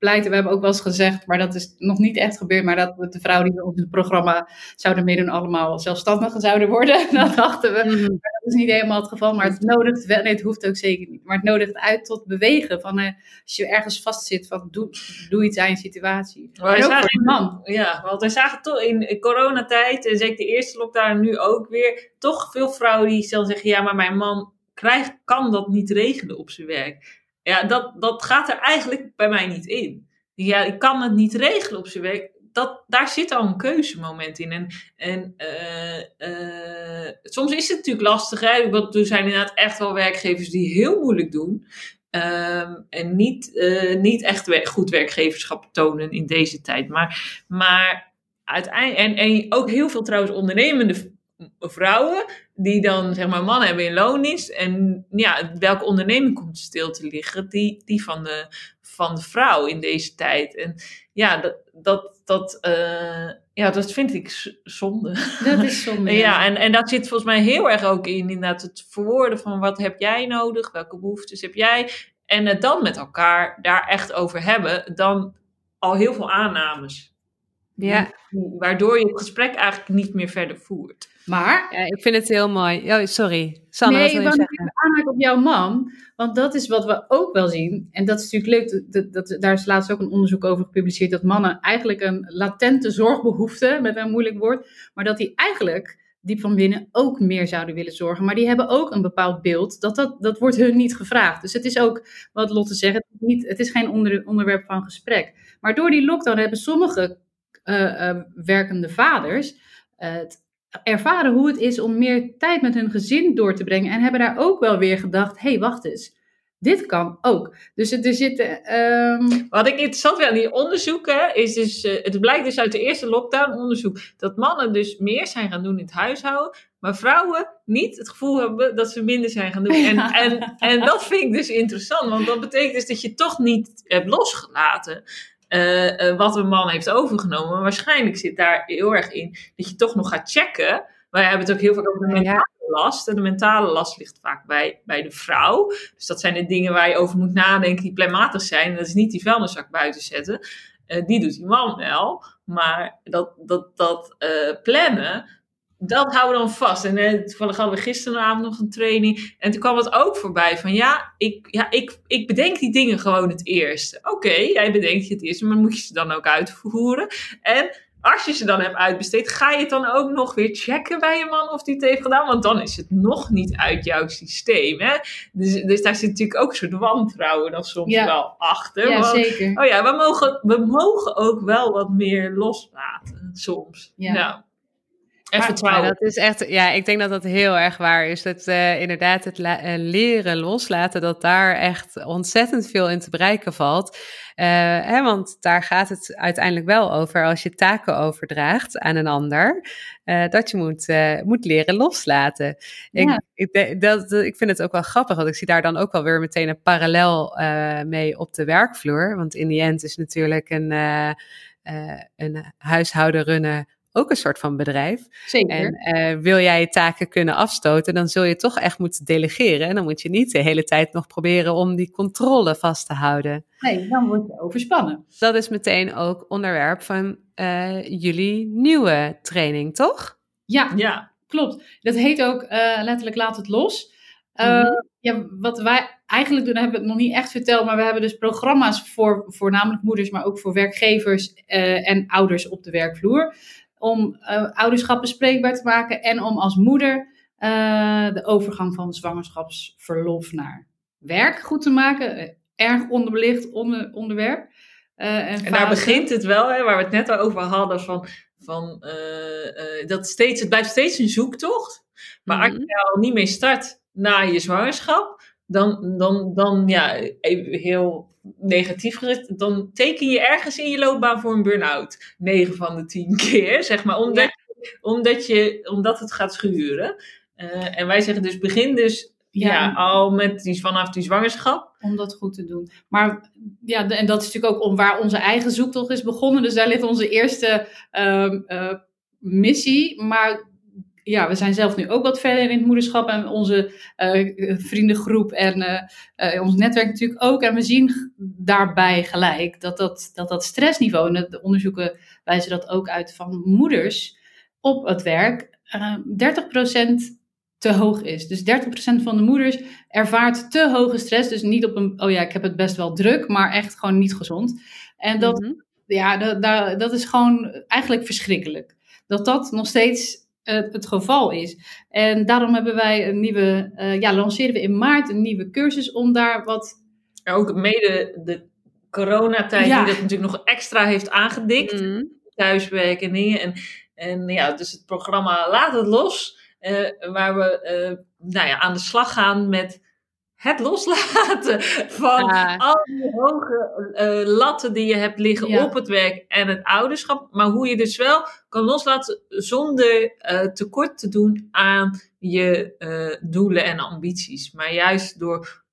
pleiten. We hebben ook wel eens gezegd, maar dat is nog niet echt gebeurd, maar dat de vrouwen die op het programma zouden meedoen allemaal zelfstandig zouden worden. <laughs> dat dachten we. Mhm. Maar dat is niet helemaal het geval, maar het nodigt wel, nee, het hoeft ook zeker niet. Maar het nodigt uit tot bewegen. Van, uh, als je ergens vastzit, van doe, doe iets aan je situatie. Maar ook zagen, voor man. Ja, want wij zagen toch in coronatijd, en zeker de eerste lockdown nu ook weer, toch veel vrouwen die zelf zeggen, ja, maar mijn man krijgt, kan dat niet regelen op zijn werk. Ja, dat, dat gaat er eigenlijk bij mij niet in. Ja, ik kan het niet regelen op zijn werk. Dat, daar zit al een keuzemoment in. En, en uh, uh, soms is het natuurlijk lastig. Hè? Want er zijn inderdaad echt wel werkgevers die heel moeilijk doen. Um, en niet, uh, niet echt goed werkgeverschap tonen in deze tijd. Maar, maar uiteindelijk. En, en ook heel veel trouwens ondernemende vrouwen die dan zeg maar mannen hebben in loondienst. En ja, welke onderneming komt stil te liggen? Die, die van, de, van de vrouw in deze tijd. En ja, dat, dat, dat, uh, ja, dat vind ik zonde. Dat is zonde. <laughs> ja, en, en dat zit volgens mij heel erg ook in inderdaad het verwoorden van wat heb jij nodig? Welke behoeftes heb jij? En het dan met elkaar daar echt over hebben. Dan al heel veel aannames. Ja. Waardoor je het gesprek eigenlijk niet meer verder voert. Maar... Ja, ik vind het heel mooi. Oh, sorry. Sanne, nee, ik wil even aanhaken op jouw man. Want dat is wat we ook wel zien. En dat is natuurlijk leuk. Dat, dat, daar is laatst ook een onderzoek over gepubliceerd. Dat mannen eigenlijk een latente zorgbehoefte, met een moeilijk woord. Maar dat die eigenlijk diep van binnen ook meer zouden willen zorgen. Maar die hebben ook een bepaald beeld. Dat, dat, dat wordt hun niet gevraagd. Dus het is ook, wat Lotte zegt, het is, niet, het is geen onder, onderwerp van gesprek. Maar door die lockdown hebben sommige uh, uh, werkende vaders het ervaren hoe het is om meer tijd met hun gezin door te brengen. En hebben daar ook wel weer gedacht: hé, hey, wacht eens. Dit kan ook. Dus er zitten. Um... Wat ik interessant vind aan die onderzoeken is dus. Uh, het blijkt dus uit de eerste lockdown-onderzoek. dat mannen dus meer zijn gaan doen in het huishouden. maar vrouwen niet het gevoel hebben dat ze minder zijn gaan doen. En, en, en dat vind ik dus interessant, want dat betekent dus dat je toch niet hebt losgelaten. Uh, uh, wat een man heeft overgenomen. Maar waarschijnlijk zit daar heel erg in dat je toch nog gaat checken. Wij hebben het ook heel vaak over de mentale last. En de mentale last ligt vaak bij, bij de vrouw. Dus dat zijn de dingen waar je over moet nadenken die plematisch zijn. dat is niet die vuilniszak buiten zetten. Uh, die doet die man wel. Maar dat, dat, dat plannen, dat houden we dan vast. En eh, toevallig hadden we gisteravond nog een training. En toen kwam het ook voorbij van ja, ik, ja, ik, ik bedenk die dingen gewoon het eerste. Oké, jij bedenkt je het eerste, maar moet je ze dan ook uitvoeren? En als je ze dan hebt uitbesteed, ga je het dan ook nog weer checken bij je man of die het heeft gedaan? Want dan is het nog niet uit jouw systeem. Hè? Dus, dus daar zit natuurlijk ook een soort wantrouwen dan soms wel achter. Ja, zeker. Oh ja, we mogen, we mogen ook wel wat meer loslaten soms. ja. En vertrouwen. dat is echt, ja, ik denk dat dat heel erg waar is. Dat uh, inderdaad het uh, leren loslaten, dat daar echt ontzettend veel in te bereiken valt. Uh, hè, want daar gaat het uiteindelijk wel over als je taken overdraagt aan een ander. dat je moet, moet leren loslaten. Ik, ik, dat, ik vind het ook wel grappig, want ik zie daar dan ook wel weer meteen een parallel mee op de werkvloer. Want in die end is natuurlijk een, een huishouden runnen ook een soort van bedrijf. Zeker. En wil jij je taken kunnen afstoten, dan zul je toch echt moeten delegeren. En dan moet je niet de hele tijd nog proberen om die controle vast te houden. Nee, dan word je overspannen. Dat is meteen ook onderwerp van jullie nieuwe training, toch? Ja, ja. klopt. Dat heet ook letterlijk Laat het los. Mm ja, wat wij eigenlijk doen, hebben we het nog niet echt verteld, maar we hebben dus programma's voor voornamelijk moeders, maar ook voor werkgevers uh, en ouders op de werkvloer. Om uh, ouderschap bespreekbaar te maken en om als moeder uh, de overgang van zwangerschapsverlof naar werk goed te maken. erg onderbelicht onder, onderwerp. en, en daar begint het wel, hè, waar we het net al over hadden, van, van dat steeds, het blijft steeds een zoektocht. Maar mm -hmm. als je al niet mee start na je zwangerschap, dan, dan, dan ja, heel negatief gericht, dan teken je ergens in je loopbaan voor een burn-out. 9 van de 10 keer, <laughs> zeg maar, omdat, omdat, je, omdat het gaat schuren. Uh, en wij zeggen dus, begin dus ja. ja. al met die, vanaf die zwangerschap. Om dat goed te doen. Maar ja, en dat is natuurlijk ook om waar onze eigen zoektocht is begonnen. Dus daar ligt onze eerste uh, uh, missie. Maar ja, we zijn zelf nu ook wat verder in het moederschap en onze uh, vriendengroep en uh, uh, ons netwerk natuurlijk ook. En we zien daarbij gelijk dat dat, dat, dat stressniveau, en de onderzoeken wijzen dat ook uit van moeders op het werk, 30% te hoog is. Dus 30% van de moeders ervaart te hoge stress. Dus niet op een, oh ja, ik heb het best wel druk, maar echt gewoon niet gezond. En dat, mm -hmm. ja, dat, dat, dat is gewoon eigenlijk verschrikkelijk. Dat dat nog steeds het, het geval is. En daarom hebben wij een nieuwe, uh, ja, lanceren we in maart een nieuwe cursus om daar wat. Ja, ook mede de coronatijd, ja. die dat natuurlijk nog extra heeft aangedikt. Mm. Thuiswerken en dingen. En, en ja, dus het programma Laat het los. Uh, waar we uh, nou ja, aan de slag gaan met het loslaten van ja. al die hoge uh, latten die je hebt liggen ja. op het werk en het ouderschap. Maar hoe je dus wel kan loslaten zonder uh, tekort te doen aan je uh, doelen en ambities. Maar juist door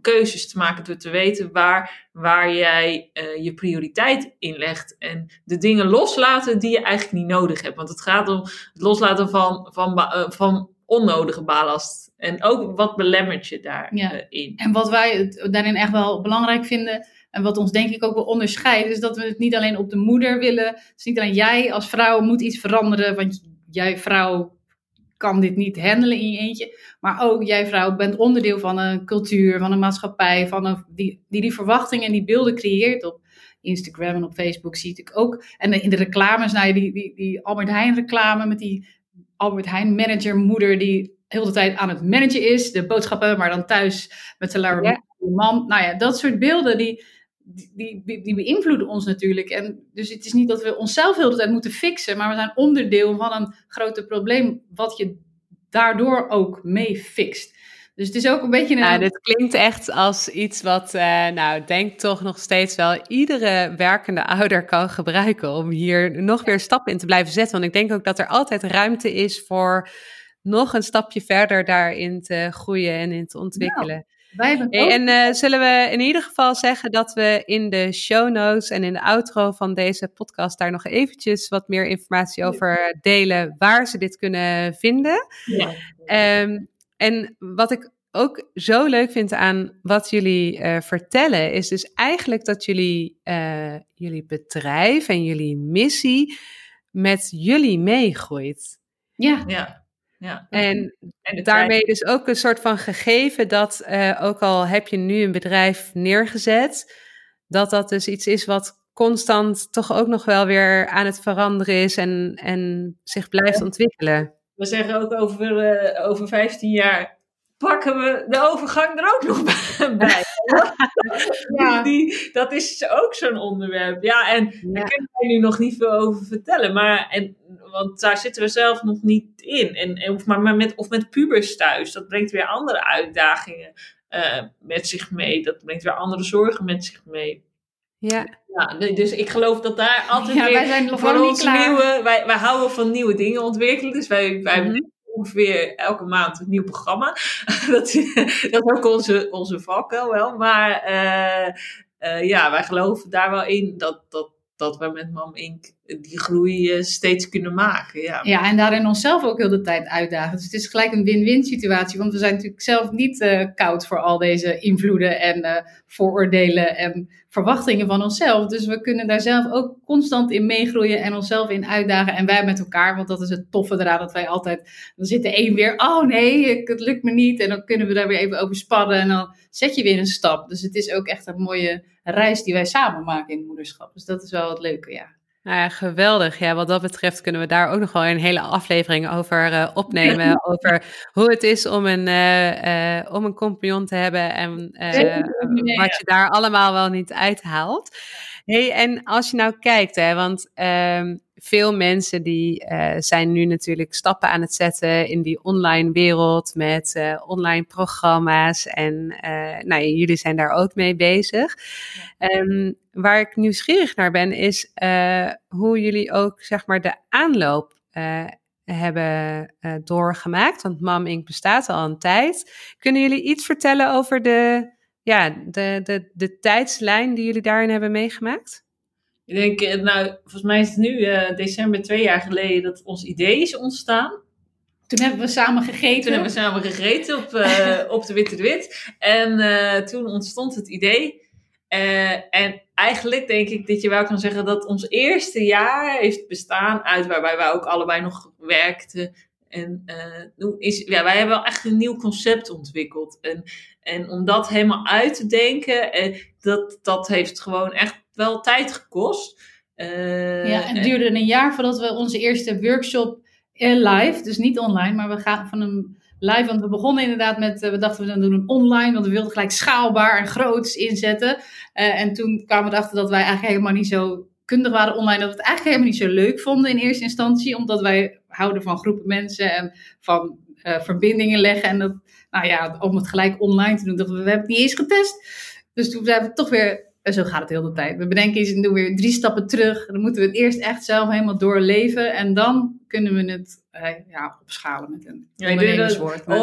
keuzes te maken, door te weten waar, waar jij je prioriteit in legt. En de dingen loslaten die je eigenlijk niet nodig hebt. Want het gaat om het loslaten van, van, van onnodige ballast. En ook wat belemmert je daarin. Ja. Uh, en wat wij daarin echt wel belangrijk vinden. En wat ons denk ik ook wel onderscheidt. Is dat we het niet alleen op de moeder willen. Het is niet alleen jij als vrouw moet iets veranderen. Want jij vrouw kan dit niet handelen in je eentje. Maar ook jij vrouw bent onderdeel van een cultuur, van een maatschappij. Van een, die, die die verwachtingen en die beelden creëert op Instagram en op Facebook. Zie ik ook. En in de reclames, nou, die, die, die Albert Heijn reclame met die Albert Heijn manager moeder die heel de tijd aan het managen is, de boodschappen, maar dan thuis met zijn ja. man. Nou ja, dat soort beelden die, die, die, die, beïnvloeden ons natuurlijk. En dus het is niet dat we onszelf heel de tijd moeten fixen, maar we zijn onderdeel van een groter probleem wat je daardoor ook mee fixt. Dus het is ook een beetje een... Ja, dit klinkt echt als iets wat, uh, nou, denk toch nog steeds wel iedere werkende ouder kan gebruiken om hier nog weer stappen in te blijven zetten. Want ik denk ook dat er altijd ruimte is voor nog een stapje verder daarin te groeien en in te ontwikkelen. wij hey, en uh, zullen we in ieder geval zeggen dat we in de show notes en in de outro van deze podcast daar nog eventjes wat meer informatie over delen waar ze dit kunnen vinden. Ja. Um, en wat ik ook zo leuk vind aan wat jullie uh, vertellen, is dus eigenlijk dat jullie, uh, jullie bedrijf en jullie missie met jullie meegroeit. Ja. ja. Ja. En, en daarmee dus ook een soort van gegeven dat, uh, ook al heb je nu een bedrijf neergezet, dat dat dus iets is wat constant toch ook nog wel weer aan het veranderen is en, en zich blijft ontwikkelen. We zeggen ook over, uh, over 15 jaar pakken we de overgang er ook nog <laughs> bij. ja. <laughs> Die, dat is ook zo'n onderwerp. Ja, en ja. daar kunnen wij nu nog niet veel over vertellen. Maar, en, want daar zitten we zelf nog niet in. En, en of, maar met, of met pubers thuis. Dat brengt weer andere uitdagingen uh, met zich mee. Dat brengt weer andere zorgen met zich mee. Ja. ja. Dus ik geloof dat daar altijd ja, weer wij zijn ons nieuwe... Wij, wij houden van nieuwe dingen ontwikkelen. Dus wij, wij mm -hmm ongeveer elke maand een nieuw programma. <laughs> dat, dat is ook onze, onze valkuil wel. Maar uh, uh, ja, wij geloven daar wel in dat, dat, dat we met Mam Inc. die groei eh, steeds kunnen maken. Ja. Ja, en daarin onszelf ook heel de tijd uitdagen. Dus het is gelijk een win-win situatie. Want we zijn natuurlijk zelf niet eh, koud voor al deze invloeden en eh, vooroordelen en verwachtingen van onszelf. Dus we kunnen daar zelf ook constant in meegroeien en onszelf in uitdagen. En wij met elkaar, want dat is het toffe eraan dat wij altijd... Dan zit de een weer, oh nee, het lukt me niet. En dan kunnen we daar weer even over sparren en dan zet je weer een stap. Dus het is ook echt een mooie reis die wij samen maken in het moederschap. Dus dat is wel het leuke, ja. Nou ja, geweldig. Ja, wat dat betreft kunnen we daar ook nog wel een hele aflevering over uh, opnemen. over hoe het is om een, uh, uh, om een compagnon te hebben en wat je daar allemaal wel niet uithaalt. Hey, en als je nou kijkt, hè, want um, veel mensen die uh, zijn nu natuurlijk stappen aan het zetten in die online wereld met uh, online programma's. En uh, nou, jullie zijn daar ook mee bezig. Um, waar ik nieuwsgierig naar ben, is hoe jullie ook zeg maar de aanloop hebben doorgemaakt. Want Mam Inc. bestaat al een tijd. Kunnen jullie iets vertellen over de, ja, de, de, de tijdslijn die jullie daarin hebben meegemaakt? Ik denk, eh, nou, volgens mij is het nu uh, december twee jaar geleden dat ons idee is ontstaan. Toen hebben we samen gegeten. Toen hebben we samen gegeten op, uh, <laughs> op de Witte de Wit. En uh, toen ontstond het idee. en eigenlijk denk ik dat je wel kan zeggen dat ons eerste jaar heeft bestaan uit waarbij wij ook allebei nog werkten. En is, ja, wij hebben wel echt een nieuw concept ontwikkeld. En, en om dat helemaal uit te denken, dat, dat heeft gewoon echt wel tijd gekost. Uh, ja, en het duurde een jaar voordat we onze eerste workshop live, dus niet online, maar we gaan van een live, want we begonnen inderdaad met, uh, we dachten we doen een online, want we wilden gelijk schaalbaar en groots inzetten. Uh, en toen kwamen we erachter dat wij eigenlijk helemaal niet zo kundig waren online, dat we het eigenlijk helemaal niet zo leuk vonden in eerste instantie, omdat wij houden van groepen mensen en van verbindingen leggen. En dat, nou ja, om het gelijk online te doen, dachten we, we hebben het niet eens getest. Dus toen zijn we toch weer en zo gaat het heel de tijd. We bedenken iets en doen weer drie stappen terug. Dan moeten we het eerst echt zelf helemaal doorleven. En dan kunnen we het uh, ja, opschalen met een ja, ondernemerswoord. Maar...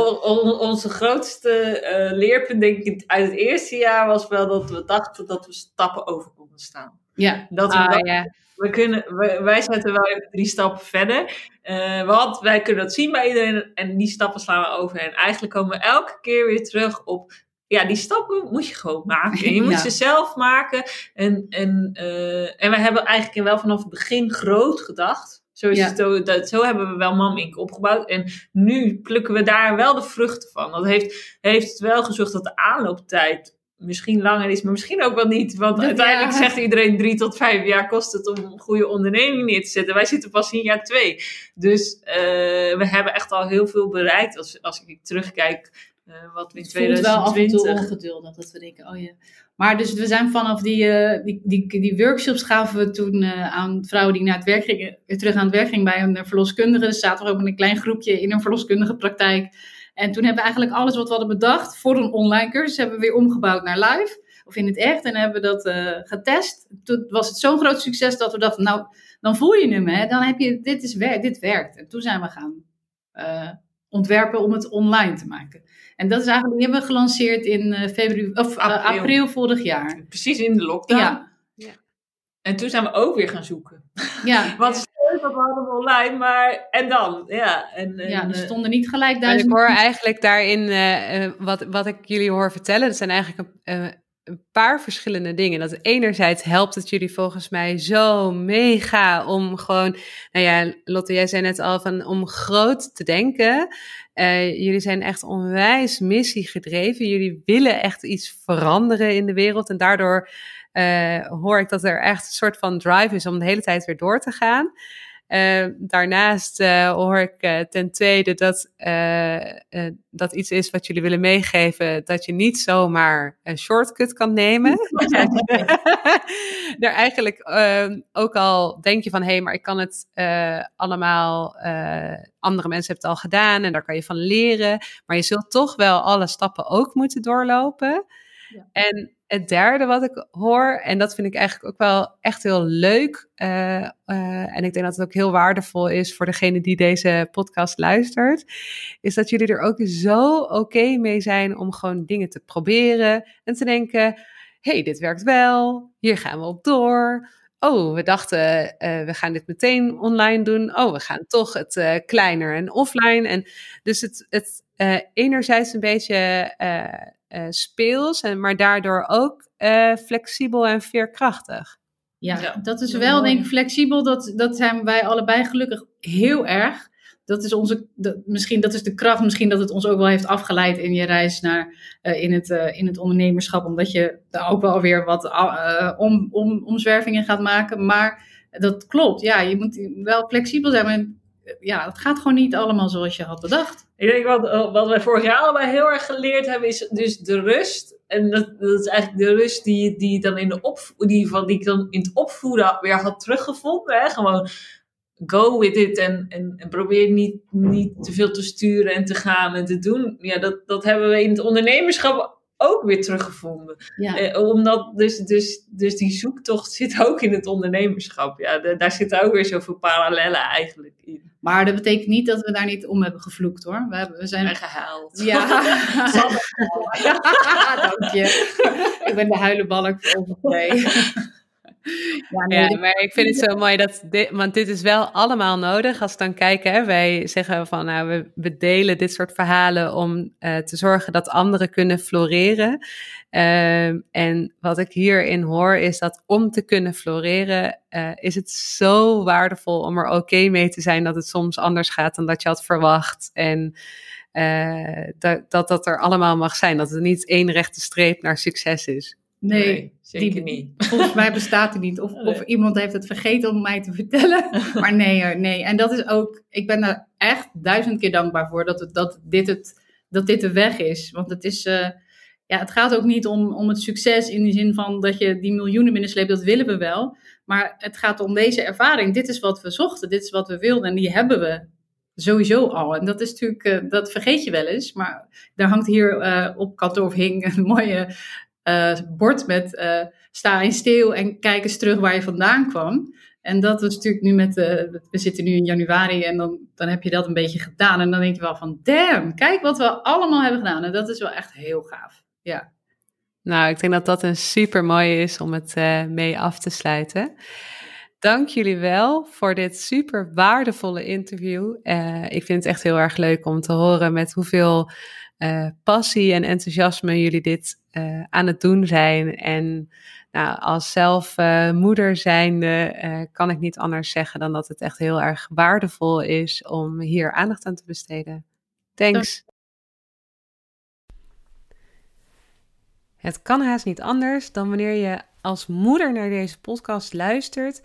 onze grootste uh, leerpunt denk ik uit het eerste jaar was wel dat we dachten dat we stappen over konden staan. Ja. Dat we, ah, ja. We kunnen, wij zetten wel even drie stappen verder. Uh, want wij kunnen dat zien bij iedereen en die stappen slaan we over. En eigenlijk komen we elke keer weer terug op ja, die stappen moet je gewoon maken. <laughs> Je moet ze zelf maken. En, en, uh, en we hebben eigenlijk wel vanaf het begin groot gedacht. Zo, is het, zo, dat, zo hebben we wel Mam Inc. opgebouwd. En nu plukken we daar wel de vruchten van. Dat heeft, heeft het wel gezorgd dat de aanlooptijd misschien langer is, maar misschien ook wel niet. Want uiteindelijk zegt iedereen drie tot vijf jaar kost het om een goede onderneming neer te zetten. Wij zitten pas in jaar twee. Dus uh, we hebben echt al heel veel bereikt. Als, als ik terugkijk uh, wat we in het 2020... wel af en toe ongeduldig dat we denken, oh ja. Maar dus we zijn vanaf die, uh, die, die, die, workshops gaven we toen uh, aan vrouwen die naar het werk gingen, terug aan het werk gingen bij een verloskundige. Dus zaten we ook in een klein groepje in een verloskundige praktijk. En toen hebben we eigenlijk alles wat we hadden bedacht voor een online cursus, hebben we weer omgebouwd naar live. Of in het echt. En hebben we dat getest. Toen was het zo'n groot succes dat we dachten, nou, dan voel je hem, hè. Dan heb je, dit, is, dit werkt. En toen zijn we gaan ontwerpen om het online te maken. En dat is eigenlijk, die hebben we gelanceerd in uh, februari, of, uh, april. april. vorig jaar. Precies in de lockdown. Ja. ja. En toen zijn we ook weer gaan zoeken. Ja. <laughs> Wat is wat hadden we online, maar en dan? Ja, en, en ja er eh, stonden niet gelijk duizend... En ik hoor eigenlijk daarin, uh, wat, wat ik jullie hoor vertellen, dat zijn eigenlijk een, een paar verschillende dingen. Dat enerzijds helpt het jullie volgens mij zo mega om gewoon, nou ja, Lotte, jij zei net al van om groot te denken. Uh, jullie zijn echt onwijs missiegedreven. Jullie willen echt iets veranderen in de wereld. En daardoor uh, hoor ik dat er echt een soort van drive is om de hele tijd weer door te gaan. Uh, daarnaast uh, hoor ik uh, ten tweede dat dat iets is wat jullie willen meegeven, dat je niet zomaar een shortcut kan nemen. Daar <laughs> <laughs> eigenlijk ehm, ook al denk je van, hé, hey, maar ik kan het allemaal, andere mensen hebben het al gedaan en daar kan je van leren, maar je zult toch wel alle stappen ook moeten doorlopen. Ja. En het derde wat ik hoor, en dat vind ik eigenlijk ook wel echt heel leuk. Uh, uh, en ik denk dat het ook heel waardevol is voor degene die deze podcast luistert. Is dat jullie er ook zo oké mee zijn om gewoon dingen te proberen. En te denken: hey, dit werkt wel. Hier gaan we op door. oh, we dachten, uh, we gaan dit meteen online doen. Oh, we gaan toch het kleiner en offline. En dus het, het enerzijds een beetje speels, en, maar daardoor ook flexibel en veerkrachtig. Ja, ja, dat is wel denk ik flexibel. Dat, dat zijn wij allebei gelukkig heel erg dat is onze, misschien dat is de kracht, misschien dat het ons ook wel heeft afgeleid in je reis naar, uh, in, het, uh, in het ondernemerschap, omdat je daar ook wel weer wat uh, om, om, omzwervingen gaat maken. Maar dat klopt, ja, je moet wel flexibel zijn, maar ja, het gaat gewoon niet allemaal zoals je had bedacht. Ik denk wat, wat wij vorig jaar allebei heel erg geleerd hebben, is dus de rust. En dat, dat is eigenlijk de rust die, die dan in de op, die, van, die ik dan in het opvoeden weer had teruggevonden. Hè? Gewoon go with it en, en, en, probeer niet, niet te veel te sturen en te gaan en te doen. Ja, dat, dat hebben we in het ondernemerschap ook weer teruggevonden. Ja. Eh, omdat dus, dus, dus die zoektocht zit ook in het ondernemerschap. Ja, daar zitten ook weer zoveel parallellen eigenlijk in. Maar dat betekent niet dat we daar niet om hebben gevloekt hoor. We, hebben, we zijn en gehuild. Ja. <laughs> <laughs> Dank je. Ik ben de huilenbalk voor twee. <laughs> <laughs> Ja, nee, maar ik vind het <laughs> zo mooi dat dit, want dit is wel allemaal nodig. Als we dan kijken, hè, wij zeggen van nou, we, we delen dit soort verhalen om uh, te zorgen dat anderen kunnen floreren. Uh, en wat ik hierin hoor is dat om te kunnen floreren, uh, is het zo waardevol om er oké okay mee te zijn dat het soms anders gaat dan dat je had verwacht. En uh, dat, dat dat er allemaal mag zijn. Dat het niet één rechte streep naar succes is. Nee, zeker die, niet. <laughs> Volgens mij bestaat die niet. Of, of iemand heeft het vergeten om mij te vertellen. <laughs> Maar nee, nee. En dat is ook, ik ben er echt duizend keer dankbaar voor dat, het, dat, dit, het, dat dit de weg is. Want het is, uh, ja, het gaat ook niet om, om het succes in de zin van dat je die miljoenen binnensleept. Dat willen we wel. Maar het gaat om deze ervaring. Dit is wat we zochten. Dit is wat we wilden. En die hebben we sowieso al. En dat is natuurlijk, uh, dat vergeet je wel eens. Maar daar hangt hier uh, op kantoor of hing een mooie uh, bord met uh, sta in stil en kijk eens terug waar je vandaan kwam. En dat was natuurlijk nu met, uh, we zitten nu in januari en dan, dan heb je dat een beetje gedaan. En dan denk je wel van, damn, kijk wat we allemaal hebben gedaan. En dat is wel echt heel gaaf. Ja. Nou, ik denk dat dat een super mooie is om het mee af te sluiten. Dank jullie wel voor dit super waardevolle interview. ik vind het echt heel erg leuk om te horen met hoeveel uh, passie en enthousiasme jullie dit uh, aan het doen zijn. En nou, als zelf uh, moeder zijnde kan ik niet anders zeggen dan dat het echt heel erg waardevol is om hier aandacht aan te besteden. Thanks. Het kan haast niet anders dan wanneer je als moeder naar deze podcast luistert,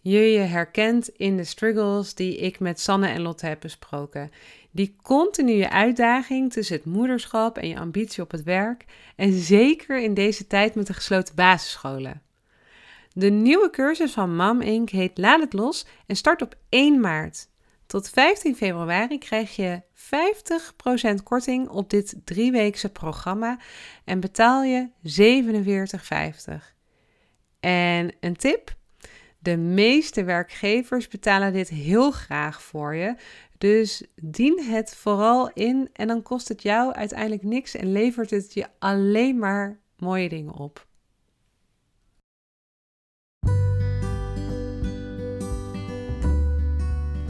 je je herkent in de struggles die ik met Sanne en Lotte heb besproken. Die continue uitdaging tussen het moederschap en je ambitie op het werk. En zeker in deze tijd met de gesloten basisscholen. De nieuwe cursus van Mam Inc. heet Laat het los en start op 1 maart. Tot 15 februari krijg je 50% korting op dit drieweekse programma en betaal je 47,50. En een tip: de meeste werkgevers betalen dit heel graag voor je. Dus dien het vooral in en dan kost het jou uiteindelijk niks en levert het je alleen maar mooie dingen op.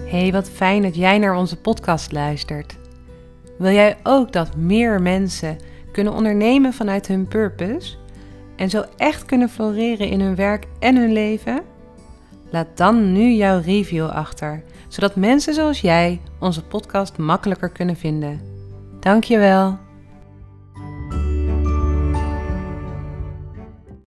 Hey, wat fijn dat jij naar onze podcast luistert. Wil jij ook dat meer mensen kunnen ondernemen vanuit hun purpose en zo echt kunnen floreren in hun werk en hun leven? Laat dan nu jouw review achter zodat mensen zoals jij onze podcast makkelijker kunnen vinden. Dankjewel.